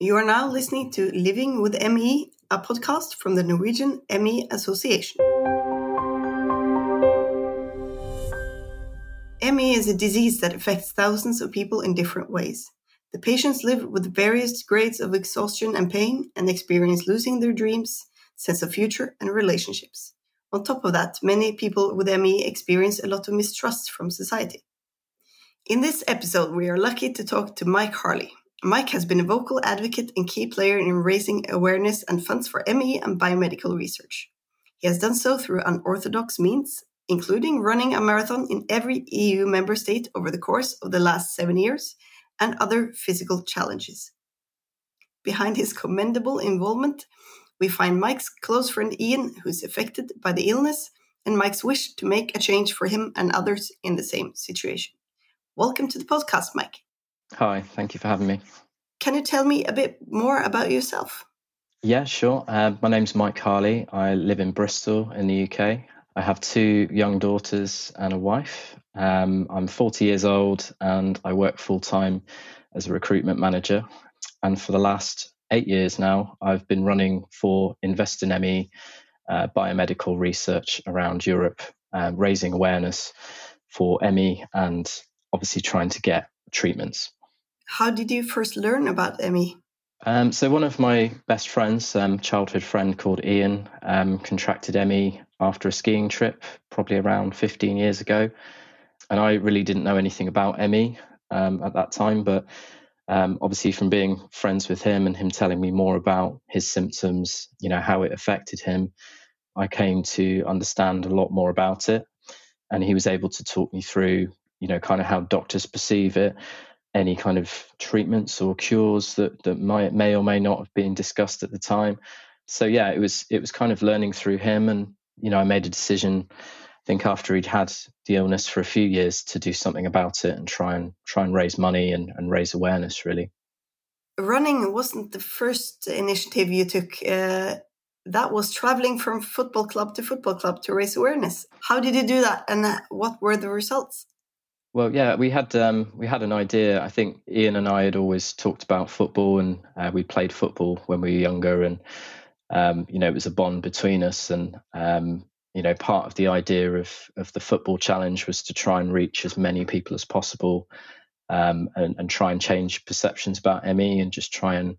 You are now listening to Living with ME, a podcast from the Norwegian ME Association. ME is a disease that affects thousands of people in different ways. The patients live with various grades of exhaustion and pain and experience losing their dreams, sense of future, and relationships. On top of that, many people with ME experience a lot of mistrust from society. In this episode, we are lucky to talk to Mike Harley. Mike has been a vocal advocate and key player in raising awareness and funds for ME and biomedical research. He has done so through unorthodox means, including running a marathon in every EU member state over the course of the last seven years and other physical challenges. Behind his commendable involvement, we find Mike's close friend Ian, who's affected by the illness, and Mike's wish to make a change for him and others in the same situation. Welcome to the podcast, Mike. Hi, thank you for having me. Can you tell me a bit more about yourself? Yeah, sure. Uh, my name's Mike Harley. I live in Bristol in the UK. I have two young daughters and a wife. Um, I'm 40 years old and I work full time as a recruitment manager. And for the last eight years now, I've been running for Invest in ME uh, biomedical research around Europe, uh, raising awareness for ME and obviously trying to get treatments. How did you first learn about ME? Um, so one of my best friends, um, childhood friend called Ian, um, contracted ME after a skiing trip, probably around 15 years ago, and I really didn't know anything about ME um, at that time. But um, obviously, from being friends with him and him telling me more about his symptoms, you know how it affected him, I came to understand a lot more about it, and he was able to talk me through, you know, kind of how doctors perceive it any kind of treatments or cures that that might may or may not have been discussed at the time. So yeah, it was it was kind of learning through him, and you know, I made a decision. I think after he'd had the illness for a few years to do something about it and try and try and raise money and, and raise awareness. Really, running wasn't the first initiative you took. Uh, that was traveling from football club to football club to raise awareness. How did you do that, and what were the results? Well, yeah, we had um, we had an idea. I think Ian and I had always talked about football, and uh, we played football when we were younger, and um, you know it was a bond between us. And um, you know, part of the idea of of the football challenge was to try and reach as many people as possible, um, and, and try and change perceptions about ME, and just try and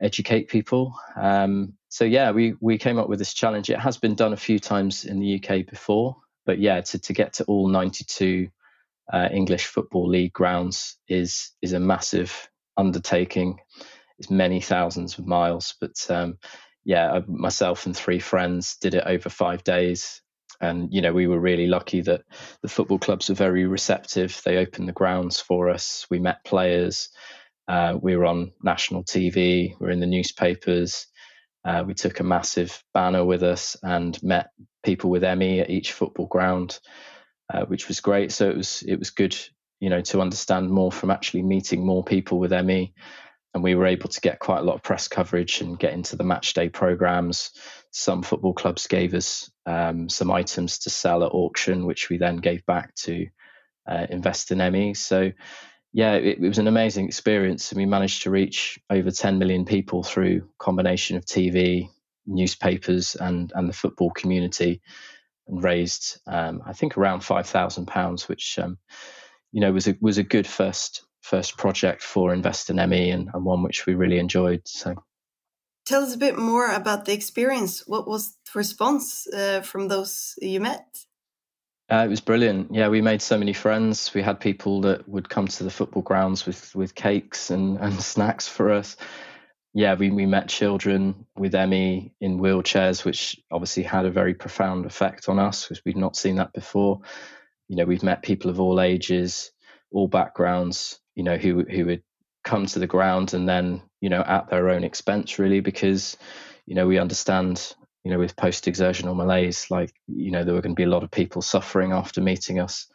educate people. Um, so yeah, we we came up with this challenge. It has been done a few times in the UK before, but yeah, to to get to all 92 uh, English Football League grounds is is a massive undertaking. It's many thousands of miles, but um, yeah, I, myself and three friends did it over five days, and you know we were really lucky that the football clubs were very receptive. They opened the grounds for us. We met players. Uh, we were on national TV. We are in the newspapers. Uh, we took a massive banner with us and met people with ME at each football ground uh, which was great. So it was it was good, you know, to understand more from actually meeting more people with ME, and we were able to get quite a lot of press coverage and get into the match day programs. Some football clubs gave us um, some items to sell at auction, which we then gave back to uh, invest in ME. So yeah, it, it, was an amazing experience, and we managed to reach over 10 million people through combination of TV, newspapers, and and the football community and raised, um, I think, around five thousand pounds, which um, you know was a was a good first first project for Invest in ME and, and one which we really enjoyed. So, tell us a bit more about the experience. What was the response uh, from those you met? Uh, it was brilliant. Yeah, we made so many friends. We had people that would come to the football grounds with with cakes and, and snacks for us yeah, we, we met children with ME in wheelchairs, which obviously had a very profound effect on us because we'd not seen that before. You know, we've met people of all ages, all backgrounds, you know, who who would come to the ground and then, you know, at their own expense really, because, you know, we understand, you know, with post exertional malaise, like, you know, there were going to be a lot of people suffering after meeting us,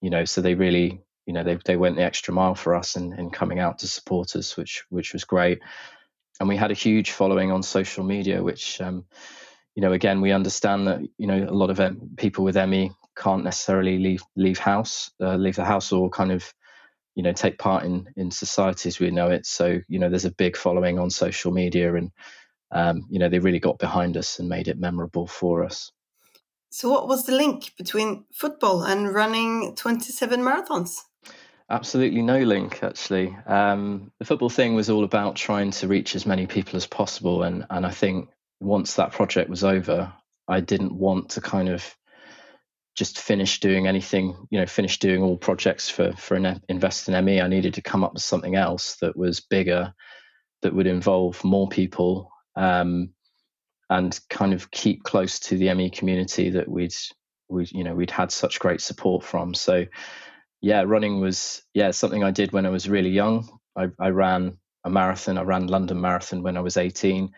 you know, so they really, you know, they they went the extra mile for us in, in coming out to support us, which which was great and we had a huge following on social media, which um, you know again we understand that you know a lot of um, people with ME can't necessarily leave leave house uh, leave the house or kind of you know take part in in society as we know it. So you know there's a big following on social media, and um, you know they really got behind us and made it memorable for us. So, what was the link between football and running 27 marathons? Absolutely no link, actually. Um, the football thing was all about trying to reach as many people as possible, and and I think once that project was over, I didn't want to kind of just finish doing anything, you know, finish doing all projects for for an invest in ME. I needed to come up with something else that was bigger, that would involve more people, um, and kind of keep close to the ME community that we'd we you know we'd had such great support from. So yeah, running was yeah something I did when I was really young. I, I ran a marathon. I ran London Marathon when I was 18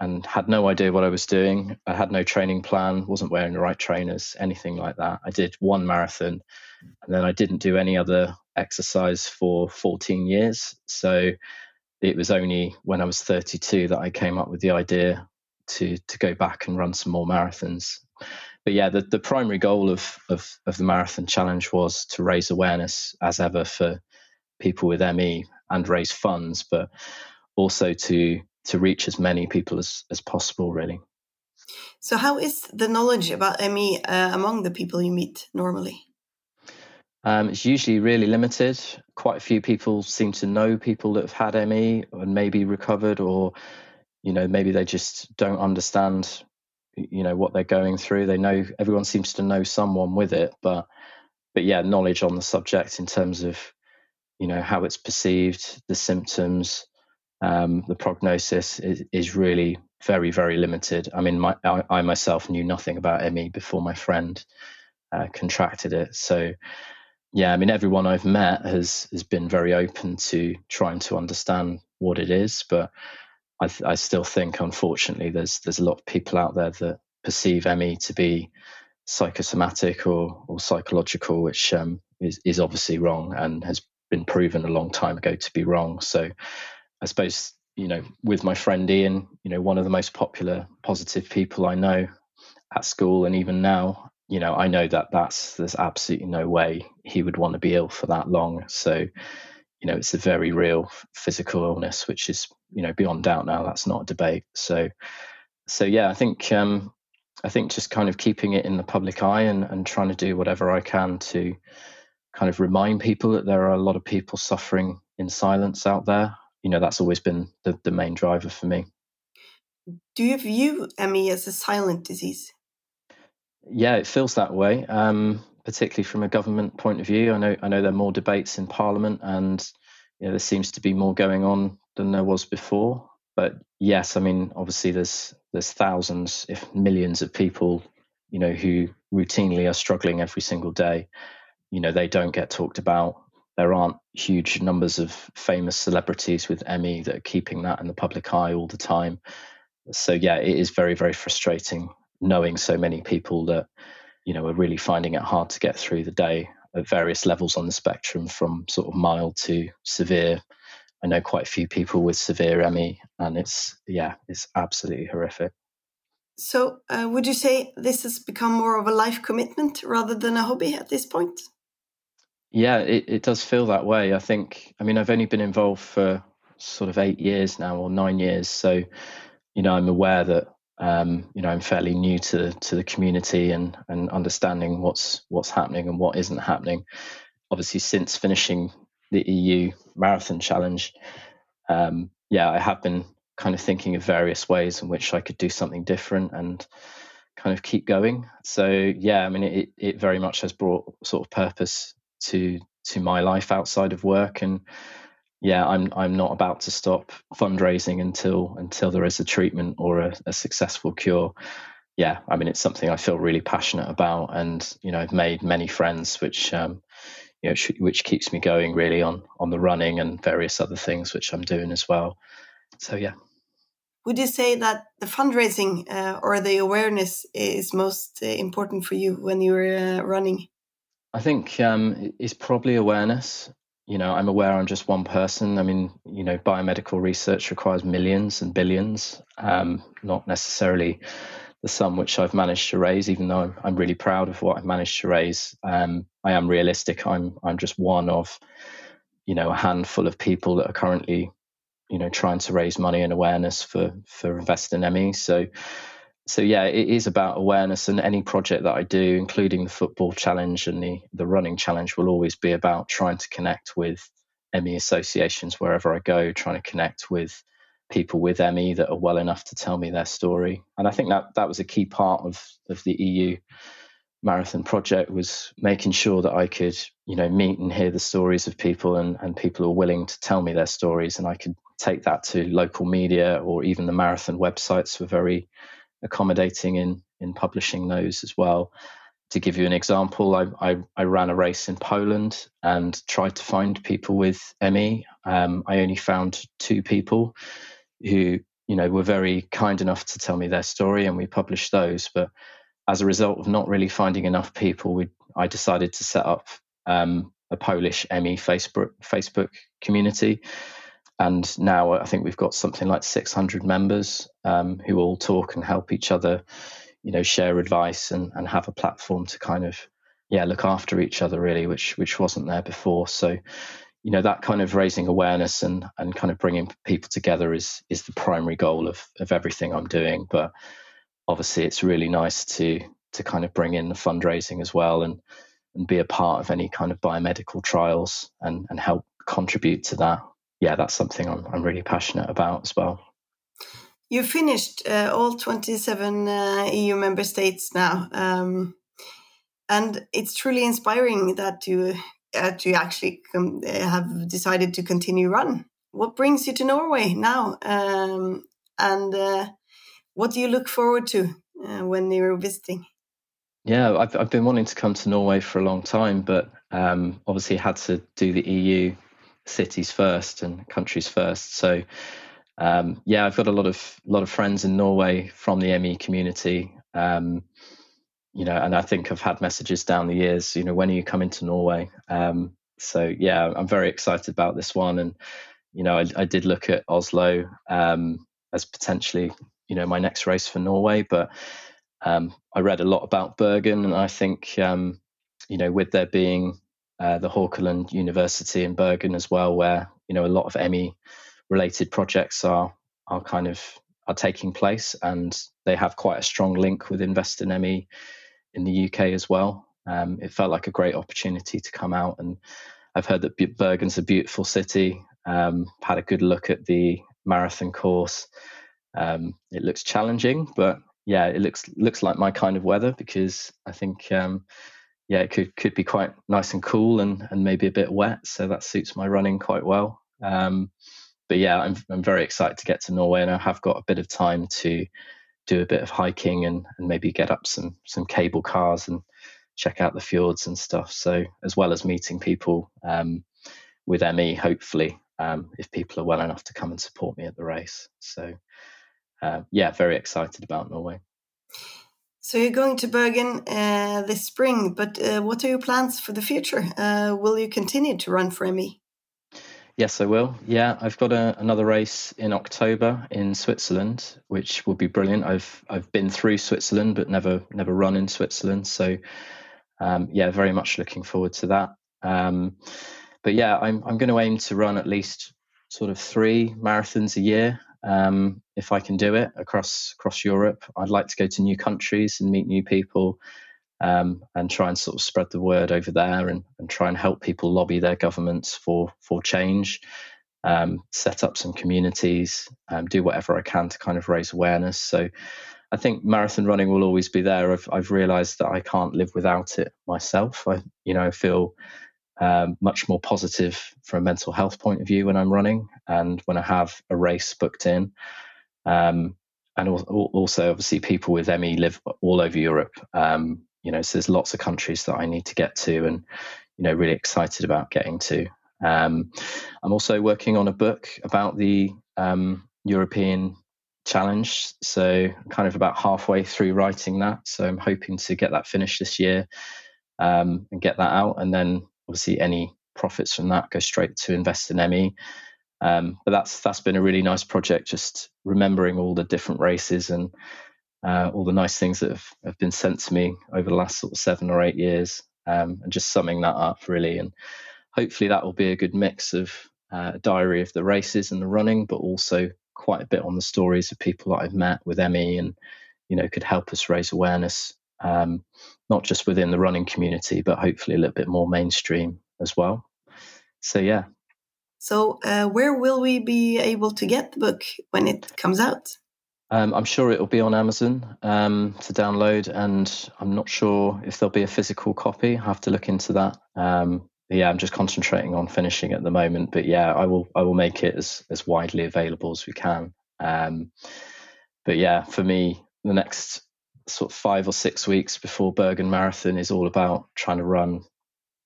and had no idea what I was doing. I had no training plan, wasn't wearing the right trainers, anything like that. I did one marathon and then I didn't do any other exercise for 14 years. So it was only when I was 32 that I came up with the idea to to go back and run some more marathons. But yeah, the, the primary goal of, of, of the marathon challenge was to raise awareness as ever for people with ME and raise funds, but also to to reach as many people as, as possible, really. So, how is the knowledge about ME uh, among the people you meet normally? Um, it's usually really limited. Quite a few people seem to know people that have had ME and maybe recovered, or you know, maybe they just don't understand, you know, what they're going through. They know everyone seems to know someone with it, but but yeah, knowledge on the subject in terms of you know how it's perceived, the symptoms, um, the prognosis is, is, really very, very limited. I mean, my, I, I, myself knew nothing about ME before my friend uh, contracted it. So, yeah, I mean, everyone I've met has has been very open to trying to understand what it is, but I, th- I still think, unfortunately, there's there's a lot of people out there that perceive ME to be psychosomatic or or psychological, which um, is is obviously wrong and has been proven a long time ago to be wrong. So I suppose, you know, with my friend Ian, you know, one of the most popular, positive people I know at school and even now, you know, I know that that's there's absolutely no way he would want to be ill for that long. So, you know, it's a very real physical illness, which is, you know, beyond doubt now. That's not a debate. So, so yeah, I think um, I think just kind of keeping it in the public eye and, and trying to do whatever I can to kind of remind people that there are a lot of people suffering in silence out there you know that's always been the, the main driver for me do you view ME as a silent disease yeah it feels that way um, particularly from a government point of view. I know i know there are more debates in parliament and you know, there seems to be more going on than there was before. But yes i mean obviously there's there's thousands if millions of people you know who routinely are struggling every single day. You know they don't get talked about. There aren't huge numbers of famous celebrities with ME that are keeping that in the public eye all the time. So yeah, it is very very frustrating knowing so many people that you know are really finding it hard to get through the day at various levels on the spectrum, from sort of mild to severe. I know quite a few people with severe ME, and it's yeah, it's absolutely horrific. So, uh, would you say this has become more of a life commitment rather than a hobby at this point? Yeah, it, it does feel that way. I think, I mean, I've only been involved for sort of eight years now or nine years. So, you know, I'm aware that, um, you know, I'm fairly new to, to the community and, and understanding what's, what's happening and what isn't happening. Obviously, since finishing the EU marathon challenge, um, yeah, I have been kind of thinking of various ways in which I could do something different and kind of keep going. So yeah, I mean, it, it very much has brought sort of purpose to to my life outside of work and yeah i'm i'm not about to stop fundraising until until there is a treatment or a, a successful cure. Yeah i mean it's something i feel really passionate about and you know i've made many friends which um you know which keeps me going really on on the running and various other things which i'm doing as well. So yeah. Would you say that the fundraising uh, or the awareness is most uh, important for you when you're uh, running? I think um, it's probably awareness. You know, I'm aware I'm just one person. I mean, you know, biomedical research requires millions and billions, um, not necessarily the sum which I've managed to raise. Even though I'm, I'm really proud of what I've managed to raise, um, I am realistic. I'm I'm just one of you know a handful of people that are currently you know trying to raise money and awareness for for Invest in ME. So so yeah, it is about awareness, and any project that I do, including the football challenge and the the running challenge, will always be about trying to connect with ME associations wherever I go, trying to connect with people with ME that are well enough to tell me their story. And I think that that was a key part of of the EU marathon project was making sure that I could, you know, meet and hear the stories of people and, and people are willing to tell me their stories and I could take that to local media or even the marathon websites were very accommodating in in publishing those as well. To give you an example, I, I, I ran a race in Poland and tried to find people with ME. Um, I only found two people who you know were very kind enough to tell me their story, and we published those. But as a result of not really finding enough people, we, I decided to set up um, a Polish ME Facebook Facebook community, and now I think we've got something like 600 members um, who all talk and help each other, you know, share advice and, and have a platform to kind of yeah look after each other really, which which wasn't there before. So you know that kind of raising awareness and and kind of bringing people together is is the primary goal of of everything I'm doing. But obviously, it's really nice to to kind of bring in the fundraising as well and and be a part of any kind of biomedical trials and and help contribute to that. Yeah, that's something I'm I'm really passionate about as well. You finished uh, all 27 uh, EU member states now. Um, and it's truly inspiring that you uh, to actually com- uh, have decided to continue run. What brings you to Norway now, um, and uh, what do you look forward to uh, when you're visiting? Yeah, I've I've been wanting to come to Norway for a long time, but um, obviously had to do the EU cities first and countries first. So um, yeah, I've got a lot of lot of friends in Norway from the ME community. Um, you know, and I think I've had messages down the years, you know, when are you coming to Norway? Um, so yeah, I'm very excited about this one. And, you know, I, I did look at Oslo um, as potentially, you know, my next race for Norway, but um, I read a lot about Bergen and I think, um, you know, with there being uh, the Haukeland University in Bergen as well, where, you know, a lot of ME related projects are, are kind of are taking place and they have quite a strong link with Invest in ME in the UK as well. Um, it felt like a great opportunity to come out, and I've heard that Bergen's a beautiful city. Um, had a good look at the marathon course. Um, it looks challenging, but yeah, it looks looks like my kind of weather because I think um, yeah, it could could be quite nice and cool and and maybe a bit wet, so that suits my running quite well. Um, but yeah, I'm I'm very excited to get to Norway, and I have got a bit of time to do a bit of hiking and, and maybe get up some some cable cars and check out the fjords and stuff. So as well as meeting people um, with ME, hopefully, um, if people are well enough to come and support me at the race. So uh, yeah, very excited about Norway. So you're going to Bergen uh, this spring, but uh, what are your plans for the future? Uh, will you continue to run for ME? Yes, I will. Yeah, I've got a, another race in October in Switzerland, which will be brilliant. I've I've been through Switzerland, but never never run in Switzerland. So, um, yeah, very much looking forward to that. Um, but yeah, I'm I'm going to aim to run at least sort of three marathons a year, um, if I can do it across across Europe. I'd like to go to new countries and meet new people um, and try and sort of spread the word over there and, and try and help people lobby their governments for for change, um, set up some communities, um, do whatever I can to kind of raise awareness. So I think marathon running will always be there. I've I've realised that I can't live without it myself. I you know I feel um, much more positive from a mental health point of view when I'm running and when I have a race booked in. Um, and also, obviously, people with ME live all over Europe. Um, you know, so there's lots of countries that I need to get to, and you know, really excited about getting to. Um, I'm also working on a book about the um, European challenge, so kind of about halfway through writing that. So I'm hoping to get that finished this year um, and get that out, and then obviously any profits from that go straight to invest in ME. Um, but that's that's been a really nice project, just remembering all the different races and uh, all the nice things that have, have been sent to me over the last sort of seven or eight years, um, and just summing that up really, and hopefully that will be a good mix of uh, a diary of the races and the running, but also quite a bit on the stories of people that I've met with ME and you know could help us raise awareness um, not just within the running community, but hopefully a little bit more mainstream as well. So yeah. So uh, where will we be able to get the book when it comes out? Um, I'm sure it'll be on Amazon um, to download, and I'm not sure if there'll be a physical copy. I have to look into that. Um, yeah, I'm just concentrating on finishing at the moment, but yeah, I will I will make it as as widely available as we can. Um, but yeah, for me, the next sort of five or six weeks before Bergen Marathon is all about trying to run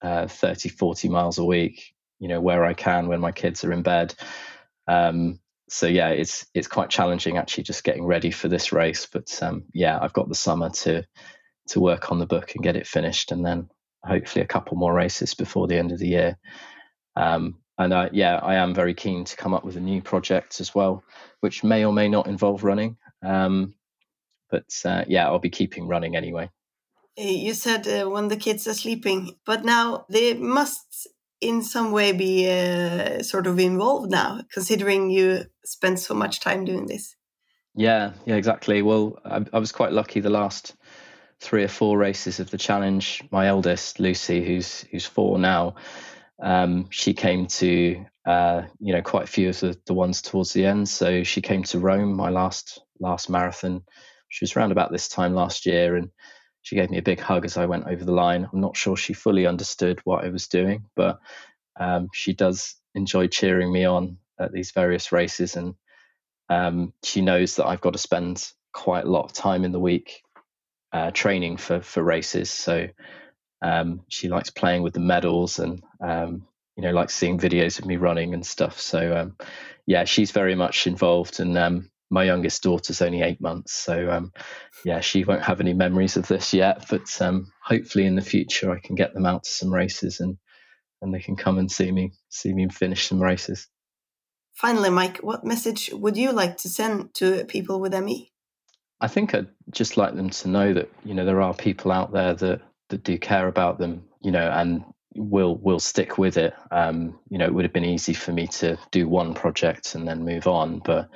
uh, 30, 40 miles a week, you know, where I can when my kids are in bed. Um, so yeah, it's it's quite challenging actually just getting ready for this race. But um, yeah, I've got the summer to to work on the book and get it finished, and then hopefully a couple more races before the end of the year. Um, and uh, yeah, I am very keen to come up with a new project as well, which may or may not involve running. Um, but uh, yeah, I'll be keeping running anyway. You said uh, when the kids are sleeping, but now they must in some way be uh, sort of involved now, considering you spent so much time doing this. Yeah, yeah, exactly. Well, I, I, was quite lucky the last three or four races of the challenge. My eldest, Lucy, who's who's four now, um, she came to uh, you know quite a few of the, the ones towards the end. So she came to Rome, my last last marathon. She was around about this time last year, and she gave me a big hug as I went over the line. I'm not sure she fully understood what I was doing, but um, she does enjoy cheering me on at these various races, and um, she knows that I've got to spend quite a lot of time in the week uh, training for for races. So um, she likes playing with the medals and um, you know likes seeing videos of me running and stuff. So um, yeah, she's very much involved, and um, my youngest daughter's only eight months, so um, yeah, she won't have any memories of this yet. But um, hopefully, in the future, I can get them out to some races and and they can come and see me see me finish some races. Finally, Mike, what message would you like to send to people with ME? I think I'd just like them to know that you know there are people out there that that do care about them, you know, and will will stick with it. Um, you know, it would have been easy for me to do one project and then move on, but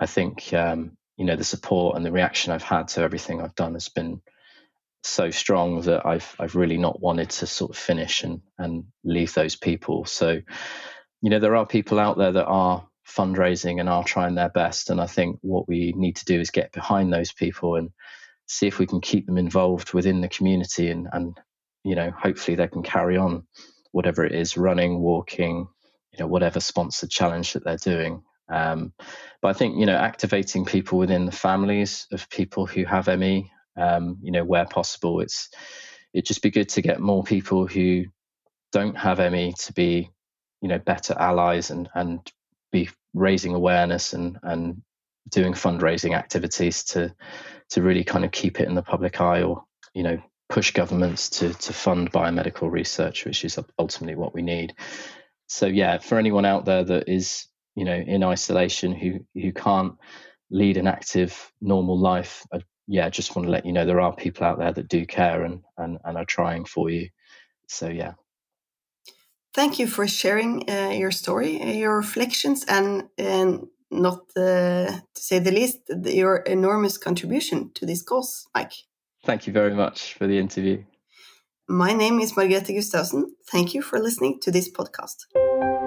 I think um, you know the support and the reaction I've had to everything I've done has been so strong that I've I've really not wanted to sort of finish and and leave those people. So you know there are people out there that are fundraising and are trying their best, and I think what we need to do is get behind those people and see if we can keep them involved within the community and and you know hopefully they can carry on whatever it is running walking you know whatever sponsored challenge that they're doing um, but I think you know activating people within the families of people who have ME, um, you know, where possible, it's it just be good to get more people who don't have ME to be, you know, better allies and and be raising awareness and and doing fundraising activities to to really kind of keep it in the public eye or you know push governments to to fund biomedical research, which is ultimately what we need. So yeah, for anyone out there that is you know in isolation who who can't lead an active normal life I, yeah just want to let you know there are people out there that do care and and, and are trying for you. So yeah. Thank you for sharing uh, your story uh, your reflections and and not uh, to say the least your enormous contribution to this cause mike. Thank you very much for the interview. My name is margrethe gustavsen thank you for listening to this podcast